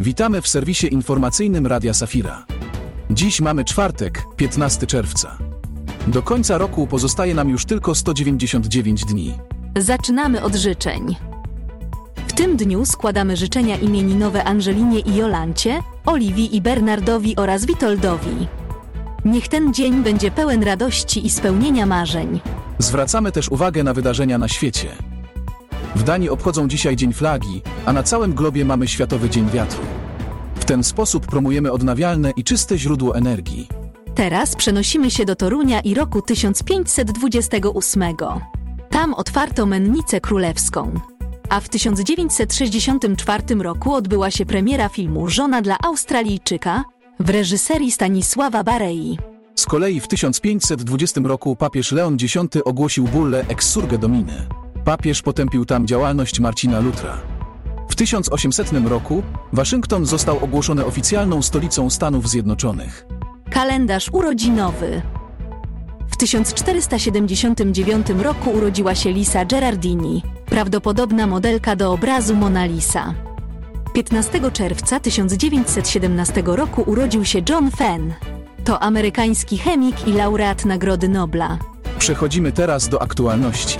Witamy w serwisie informacyjnym Radia Safira. Dziś mamy czwartek, 15 czerwca. Do końca roku pozostaje nam już tylko 199 dni. Zaczynamy od życzeń. W tym dniu składamy życzenia imieninowe Angelinie i Jolancie, Oliwii i Bernardowi oraz Witoldowi. Niech ten dzień będzie pełen radości i spełnienia marzeń. Zwracamy też uwagę na wydarzenia na świecie. W Danii obchodzą dzisiaj Dzień Flagi, a na całym globie mamy Światowy Dzień Wiatru. W ten sposób promujemy odnawialne i czyste źródło energii. Teraz przenosimy się do Torunia i roku 1528. Tam otwarto mennicę królewską. A w 1964 roku odbyła się premiera filmu Żona dla Australijczyka w reżyserii Stanisława Barei. Z kolei w 1520 roku papież Leon X ogłosił bullę Ex Surge Domine. Papież potępił tam działalność Marcina Lutra. W 1800 roku Waszyngton został ogłoszony oficjalną stolicą Stanów Zjednoczonych. Kalendarz urodzinowy. W 1479 roku urodziła się Lisa Gerardini, prawdopodobna modelka do obrazu Mona Lisa. 15 czerwca 1917 roku urodził się John Fenn. To amerykański chemik i laureat Nagrody Nobla. Przechodzimy teraz do aktualności.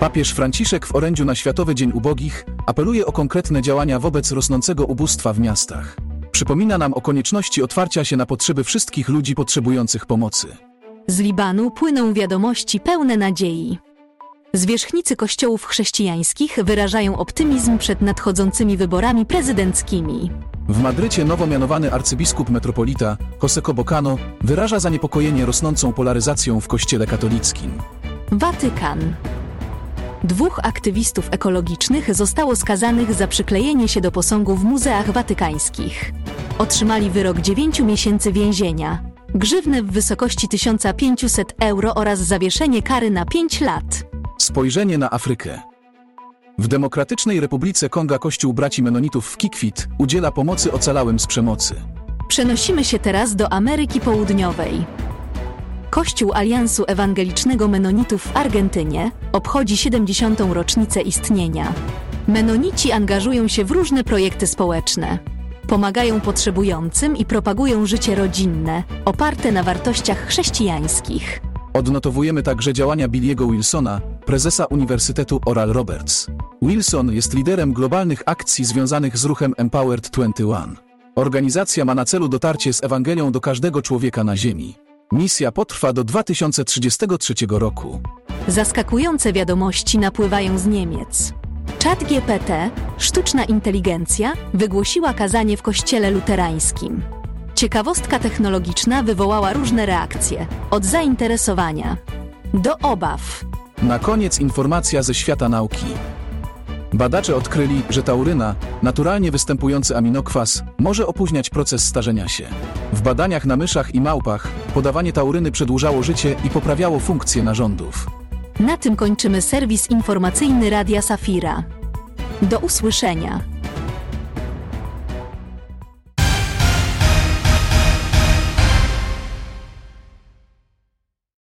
Papież Franciszek w orędziu na Światowy Dzień Ubogich apeluje o konkretne działania wobec rosnącego ubóstwa w miastach. Przypomina nam o konieczności otwarcia się na potrzeby wszystkich ludzi potrzebujących pomocy. Z Libanu płyną wiadomości pełne nadziei. Zwierzchnicy kościołów chrześcijańskich wyrażają optymizm przed nadchodzącymi wyborami prezydenckimi. W Madrycie nowo mianowany arcybiskup metropolita José Bocano wyraża zaniepokojenie rosnącą polaryzacją w kościele katolickim. Watykan. Dwóch aktywistów ekologicznych zostało skazanych za przyklejenie się do posągu w muzeach watykańskich. Otrzymali wyrok 9 miesięcy więzienia, grzywnę w wysokości 1500 euro oraz zawieszenie kary na 5 lat. Spojrzenie na Afrykę. W Demokratycznej Republice Konga Kościół Braci Menonitów w Kikwit udziela pomocy ocalałym z przemocy. Przenosimy się teraz do Ameryki Południowej. Kościół Aliansu Ewangelicznego Menonitów w Argentynie obchodzi 70. rocznicę istnienia. Menonici angażują się w różne projekty społeczne. Pomagają potrzebującym i propagują życie rodzinne, oparte na wartościach chrześcijańskich. Odnotowujemy także działania Billiego Wilsona, prezesa Uniwersytetu Oral Roberts. Wilson jest liderem globalnych akcji związanych z ruchem Empowered 21. Organizacja ma na celu dotarcie z Ewangelią do każdego człowieka na Ziemi. Misja potrwa do 2033 roku. Zaskakujące wiadomości napływają z Niemiec. Czat GPT, sztuczna inteligencja, wygłosiła kazanie w kościele luterańskim. Ciekawostka technologiczna wywołała różne reakcje, od zainteresowania do obaw. Na koniec informacja ze świata nauki. Badacze odkryli, że tauryna, naturalnie występujący aminokwas, może opóźniać proces starzenia się. W badaniach na myszach i małpach podawanie tauryny przedłużało życie i poprawiało funkcję narządów. Na tym kończymy serwis informacyjny Radia Safira. Do usłyszenia.